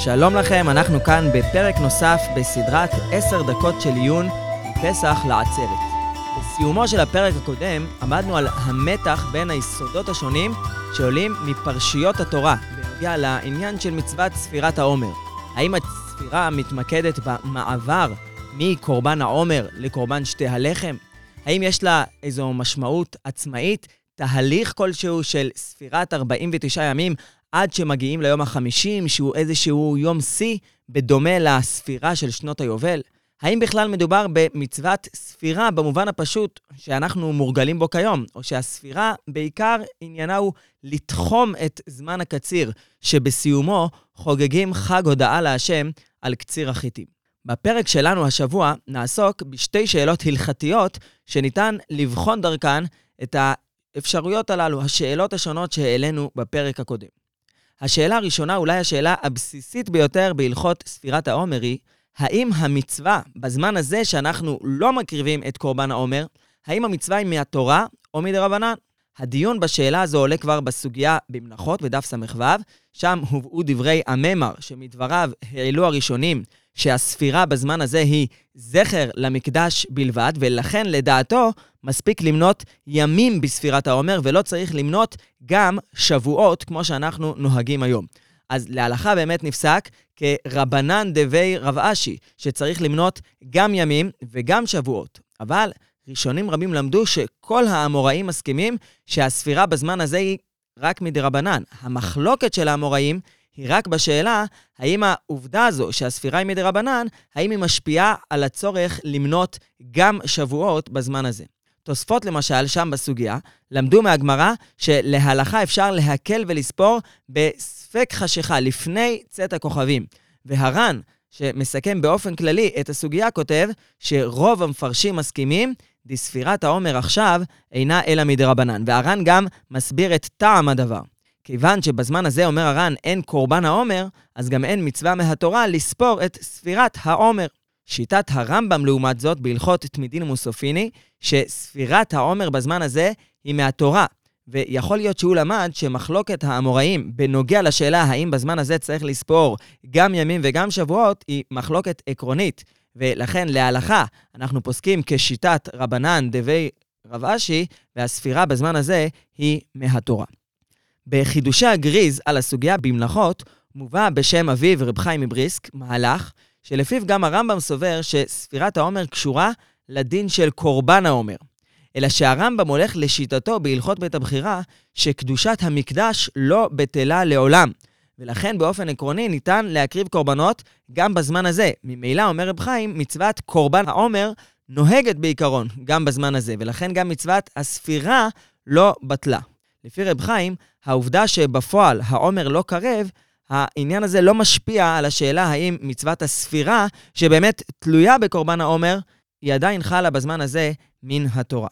שלום לכם, אנחנו כאן בפרק נוסף בסדרת 10 דקות של עיון מפסח לעצרת. בסיומו של הפרק הקודם עמדנו על המתח בין היסודות השונים שעולים מפרשיות התורה בנוגע לעניין של מצוות ספירת העומר. האם הספירה מתמקדת במעבר מקורבן העומר לקורבן שתי הלחם? האם יש לה איזו משמעות עצמאית, תהליך כלשהו של ספירת 49 ימים עד שמגיעים ליום החמישים, שהוא איזשהו יום שיא, בדומה לספירה של שנות היובל? האם בכלל מדובר במצוות ספירה במובן הפשוט שאנחנו מורגלים בו כיום, או שהספירה בעיקר עניינה הוא לתחום את זמן הקציר, שבסיומו חוגגים חג הודאה להשם על קציר החיטים. בפרק שלנו השבוע נעסוק בשתי שאלות הלכתיות שניתן לבחון דרכן את האפשרויות הללו, השאלות השונות שהעלינו בפרק הקודם. השאלה הראשונה, אולי השאלה הבסיסית ביותר בהלכות ספירת העומר היא, האם המצווה, בזמן הזה שאנחנו לא מקריבים את קורבן העומר, האם המצווה היא מהתורה או מדרבנן? הדיון בשאלה הזו עולה כבר בסוגיה במנחות, בדף ס"ו, שם הובאו דברי הממר, שמדבריו העלו הראשונים שהספירה בזמן הזה היא זכר למקדש בלבד, ולכן לדעתו מספיק למנות ימים בספירת העומר, ולא צריך למנות גם שבועות, כמו שאנחנו נוהגים היום. אז להלכה באמת נפסק כרבנן דבי רב אשי, שצריך למנות גם ימים וגם שבועות. אבל ראשונים רבים למדו שכל האמוראים מסכימים שהספירה בזמן הזה היא רק מדרבנן. המחלוקת של האמוראים היא רק בשאלה האם העובדה הזו שהספירה היא מדרבנן, האם היא משפיעה על הצורך למנות גם שבועות בזמן הזה. תוספות למשל, שם בסוגיה, למדו מהגמרא שלהלכה אפשר להקל ולספור בספק חשיכה, לפני צאת הכוכבים. והר"ן, שמסכם באופן כללי את הסוגיה, כותב שרוב המפרשים מסכימים, דספירת העומר עכשיו אינה אלא מדרבנן. והר"ן גם מסביר את טעם הדבר. כיוון שבזמן הזה, אומר הר"ן, אין קורבן העומר, אז גם אין מצווה מהתורה לספור את ספירת העומר. שיטת הרמב"ם, לעומת זאת, בהלכות תמידין ומוסופיני, שספירת העומר בזמן הזה היא מהתורה. ויכול להיות שהוא למד שמחלוקת האמוראים בנוגע לשאלה האם בזמן הזה צריך לספור גם ימים וגם שבועות, היא מחלוקת עקרונית. ולכן להלכה אנחנו פוסקים כשיטת רבנן דבי רב אשי, והספירה בזמן הזה היא מהתורה. בחידושי הגריז על הסוגיה במלאכות, מובא בשם אביו רב חיים מבריסק מהלך שלפיו גם הרמב"ם סובר שספירת העומר קשורה לדין של קורבן העומר. אלא שהרמב"ם הולך לשיטתו בהלכות בית הבחירה, שקדושת המקדש לא בטלה לעולם. ולכן באופן עקרוני ניתן להקריב קורבנות גם בזמן הזה. ממילא, אומר רב חיים, מצוות קורבן העומר נוהגת בעיקרון גם בזמן הזה, ולכן גם מצוות הספירה לא בטלה. לפי רב חיים, העובדה שבפועל העומר לא קרב, העניין הזה לא משפיע על השאלה האם מצוות הספירה, שבאמת תלויה בקורבן העומר, היא עדיין חלה בזמן הזה מן התורה.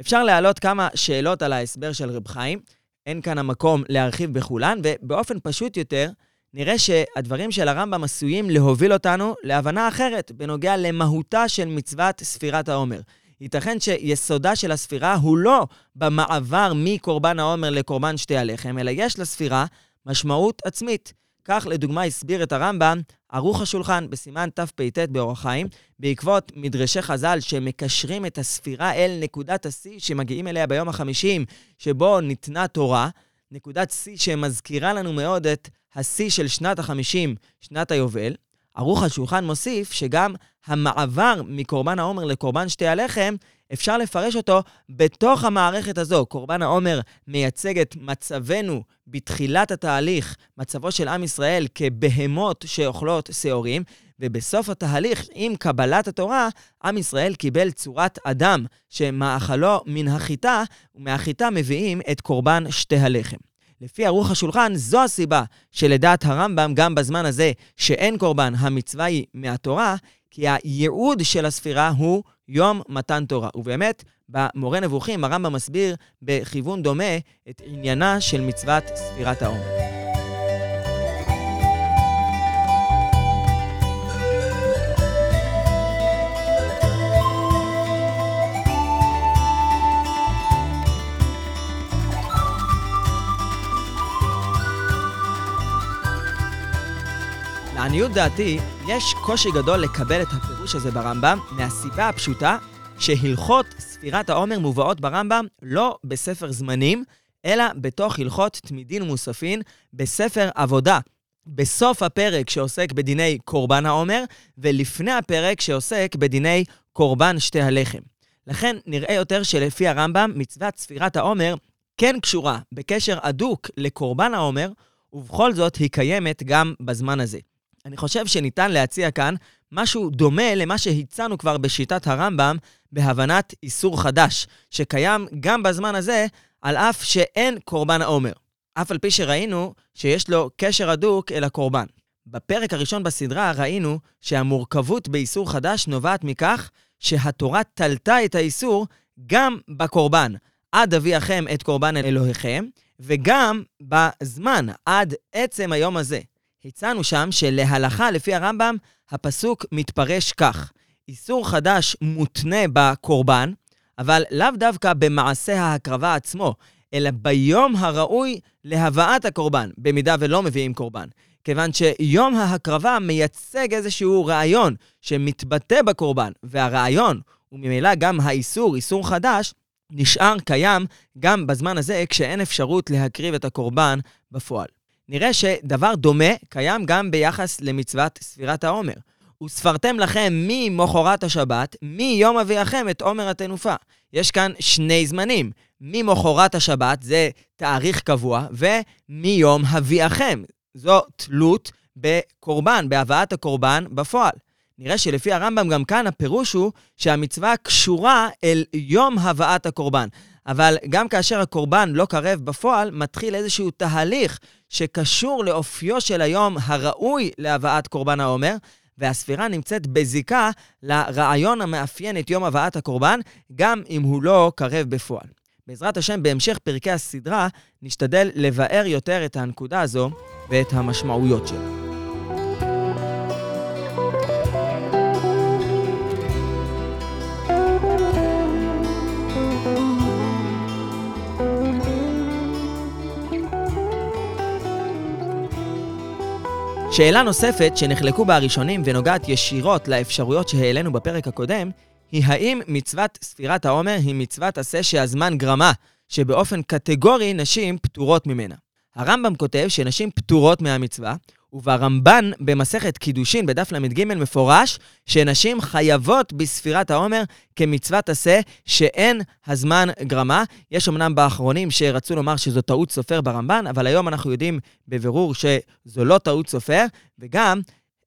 אפשר להעלות כמה שאלות על ההסבר של רב חיים, אין כאן המקום להרחיב בכולן, ובאופן פשוט יותר, נראה שהדברים של הרמב"ם עשויים להוביל אותנו להבנה אחרת בנוגע למהותה של מצוות ספירת העומר. ייתכן שיסודה של הספירה הוא לא במעבר מקורבן העומר לקורבן שתי הלחם, אלא יש לספירה משמעות עצמית. כך לדוגמה הסביר את הרמב"ם ערוך השולחן בסימן תפ"ט באורח חיים, בעקבות מדרשי חז"ל שמקשרים את הספירה אל נקודת השיא שמגיעים אליה ביום החמישים, שבו ניתנה תורה, נקודת שיא שמזכירה לנו מאוד את השיא של שנת החמישים, שנת היובל. ערוך השולחן מוסיף שגם המעבר מקורבן העומר לקורבן שתי הלחם, אפשר לפרש אותו בתוך המערכת הזו. קורבן העומר מייצג את מצבנו בתחילת התהליך, מצבו של עם ישראל כבהמות שאוכלות שעורים, ובסוף התהליך, עם קבלת התורה, עם ישראל קיבל צורת אדם, שמאכלו מן החיטה, ומהחיטה מביאים את קורבן שתי הלחם. לפי ערוך השולחן, זו הסיבה שלדעת הרמב"ם, גם בזמן הזה שאין קורבן, המצווה היא מהתורה, כי הייעוד של הספירה הוא יום מתן תורה. ובאמת, במורה נבוכים הרמב"ם מסביר בכיוון דומה את עניינה של מצוות ספירת העומר. לעניות דעתי, יש קושי גדול לקבל את הפירוש הזה ברמב"ם, מהסיבה הפשוטה שהלכות ספירת העומר מובאות ברמב"ם לא בספר זמנים, אלא בתוך הלכות תמידין ומוספין בספר עבודה. בסוף הפרק שעוסק בדיני קורבן העומר, ולפני הפרק שעוסק בדיני קורבן שתי הלחם. לכן נראה יותר שלפי הרמב"ם, מצוות ספירת העומר כן קשורה בקשר הדוק לקורבן העומר, ובכל זאת היא קיימת גם בזמן הזה. אני חושב שניתן להציע כאן משהו דומה למה שהצענו כבר בשיטת הרמב"ם בהבנת איסור חדש, שקיים גם בזמן הזה, על אף שאין קורבן העומר. אף על פי שראינו שיש לו קשר הדוק אל הקורבן. בפרק הראשון בסדרה ראינו שהמורכבות באיסור חדש נובעת מכך שהתורה תלתה את האיסור גם בקורבן, עד אביאכם את קורבן אלוהיכם, וגם בזמן, עד עצם היום הזה. הצענו שם שלהלכה, לפי הרמב"ם, הפסוק מתפרש כך: איסור חדש מותנה בקורבן, אבל לאו דווקא במעשה ההקרבה עצמו, אלא ביום הראוי להבאת הקורבן, במידה ולא מביאים קורבן. כיוון שיום ההקרבה מייצג איזשהו רעיון שמתבטא בקורבן, והרעיון, וממילא גם האיסור, איסור חדש, נשאר קיים גם בזמן הזה כשאין אפשרות להקריב את הקורבן בפועל. נראה שדבר דומה קיים גם ביחס למצוות ספירת העומר. וספרתם לכם ממחרת השבת, מיום אביאכם את עומר התנופה. יש כאן שני זמנים. ממחרת השבת זה תאריך קבוע, ומיום הביאכם. זו תלות בקורבן, בהבאת הקורבן בפועל. נראה שלפי הרמב"ם גם כאן הפירוש הוא שהמצווה קשורה אל יום הבאת הקורבן. אבל גם כאשר הקורבן לא קרב בפועל, מתחיל איזשהו תהליך שקשור לאופיו של היום הראוי להבאת קורבן העומר, והספירה נמצאת בזיקה לרעיון המאפיין את יום הבאת הקורבן, גם אם הוא לא קרב בפועל. בעזרת השם, בהמשך פרקי הסדרה, נשתדל לבאר יותר את הנקודה הזו ואת המשמעויות שלה. שאלה נוספת שנחלקו בה הראשונים ונוגעת ישירות לאפשרויות שהעלינו בפרק הקודם, היא האם מצוות ספירת העומר היא מצוות עשה שהזמן גרמה, שבאופן קטגורי נשים פטורות ממנה. הרמב"ם כותב שנשים פטורות מהמצווה, וברמב"ן במסכת קידושין בדף ל"ג מפורש שנשים חייבות בספירת העומר כמצוות עשה שאין הזמן גרמה. יש אמנם באחרונים שרצו לומר שזו טעות סופר ברמב"ן, אבל היום אנחנו יודעים בבירור שזו לא טעות סופר, וגם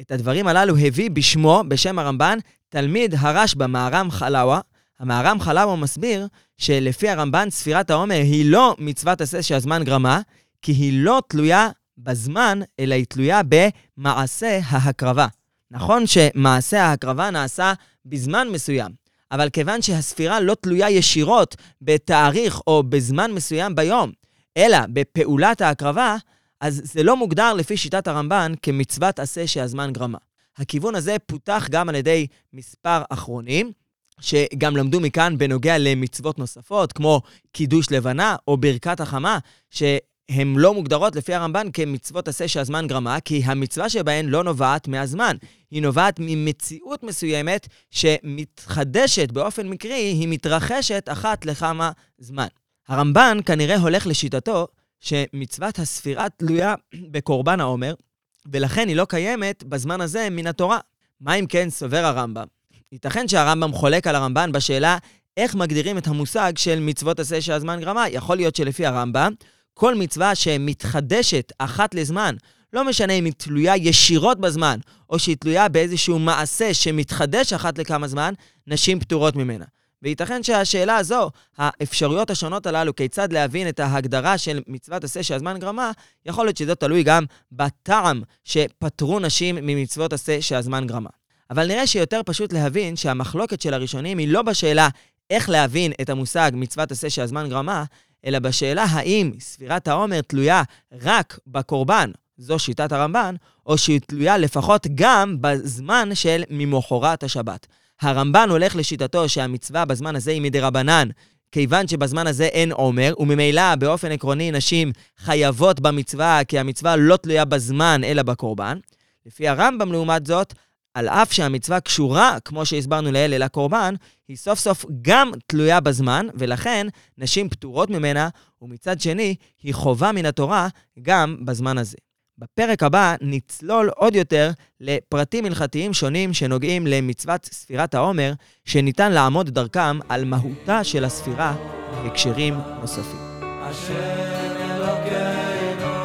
את הדברים הללו הביא בשמו, בשם הרמב"ן, תלמיד הרשב"א, מהר"ם חלאווה. המהר"ם חלאווה מסביר שלפי הרמב"ן ספירת העומר היא לא מצוות עשה שהזמן גרמה, כי היא לא תלויה בזמן, אלא היא תלויה במעשה ההקרבה. נכון שמעשה ההקרבה נעשה בזמן מסוים, אבל כיוון שהספירה לא תלויה ישירות בתאריך או בזמן מסוים ביום, אלא בפעולת ההקרבה, אז זה לא מוגדר לפי שיטת הרמב"ן כמצוות עשה שהזמן גרמה. הכיוון הזה פותח גם על ידי מספר אחרונים, שגם למדו מכאן בנוגע למצוות נוספות, כמו קידוש לבנה או ברכת החמה, ש... הן לא מוגדרות לפי הרמב"ן כמצוות עשה שהזמן גרמה, כי המצווה שבהן לא נובעת מהזמן. היא נובעת ממציאות מסוימת שמתחדשת באופן מקרי, היא מתרחשת אחת לכמה זמן. הרמב"ן כנראה הולך לשיטתו שמצוות הספירה תלויה בקורבן העומר, ולכן היא לא קיימת בזמן הזה מן התורה. מה אם כן סובר הרמב"ם? ייתכן שהרמב"ם חולק על הרמב"ן בשאלה איך מגדירים את המושג של מצוות עשה שהזמן גרמה. יכול להיות שלפי הרמב"ם, כל מצווה שמתחדשת אחת לזמן, לא משנה אם היא תלויה ישירות בזמן, או שהיא תלויה באיזשהו מעשה שמתחדש אחת לכמה זמן, נשים פטורות ממנה. וייתכן שהשאלה הזו, האפשרויות השונות הללו, כיצד להבין את ההגדרה של מצוות עשה שהזמן גרמה, יכול להיות שזה תלוי גם בטעם שפטרו נשים ממצוות עשה שהזמן גרמה. אבל נראה שיותר פשוט להבין שהמחלוקת של הראשונים היא לא בשאלה איך להבין את המושג מצוות עשה שהזמן גרמה, אלא בשאלה האם ספירת העומר תלויה רק בקורבן, זו שיטת הרמב"ן, או שהיא תלויה לפחות גם בזמן של ממחרת השבת. הרמב"ן הולך לשיטתו שהמצווה בזמן הזה היא מדרבנן, כיוון שבזמן הזה אין עומר, וממילא באופן עקרוני נשים חייבות במצווה, כי המצווה לא תלויה בזמן אלא בקורבן. לפי הרמב"ם, לעומת זאת, על אף שהמצווה קשורה, כמו שהסברנו לעיל, אל הקורבן, היא סוף סוף גם תלויה בזמן, ולכן נשים פטורות ממנה, ומצד שני, היא חובה מן התורה גם בזמן הזה. בפרק הבא נצלול עוד יותר לפרטים הלכתיים שונים שנוגעים למצוות ספירת העומר, שניתן לעמוד דרכם על מהותה של הספירה בהקשרים נוספים. השם אלוקינו,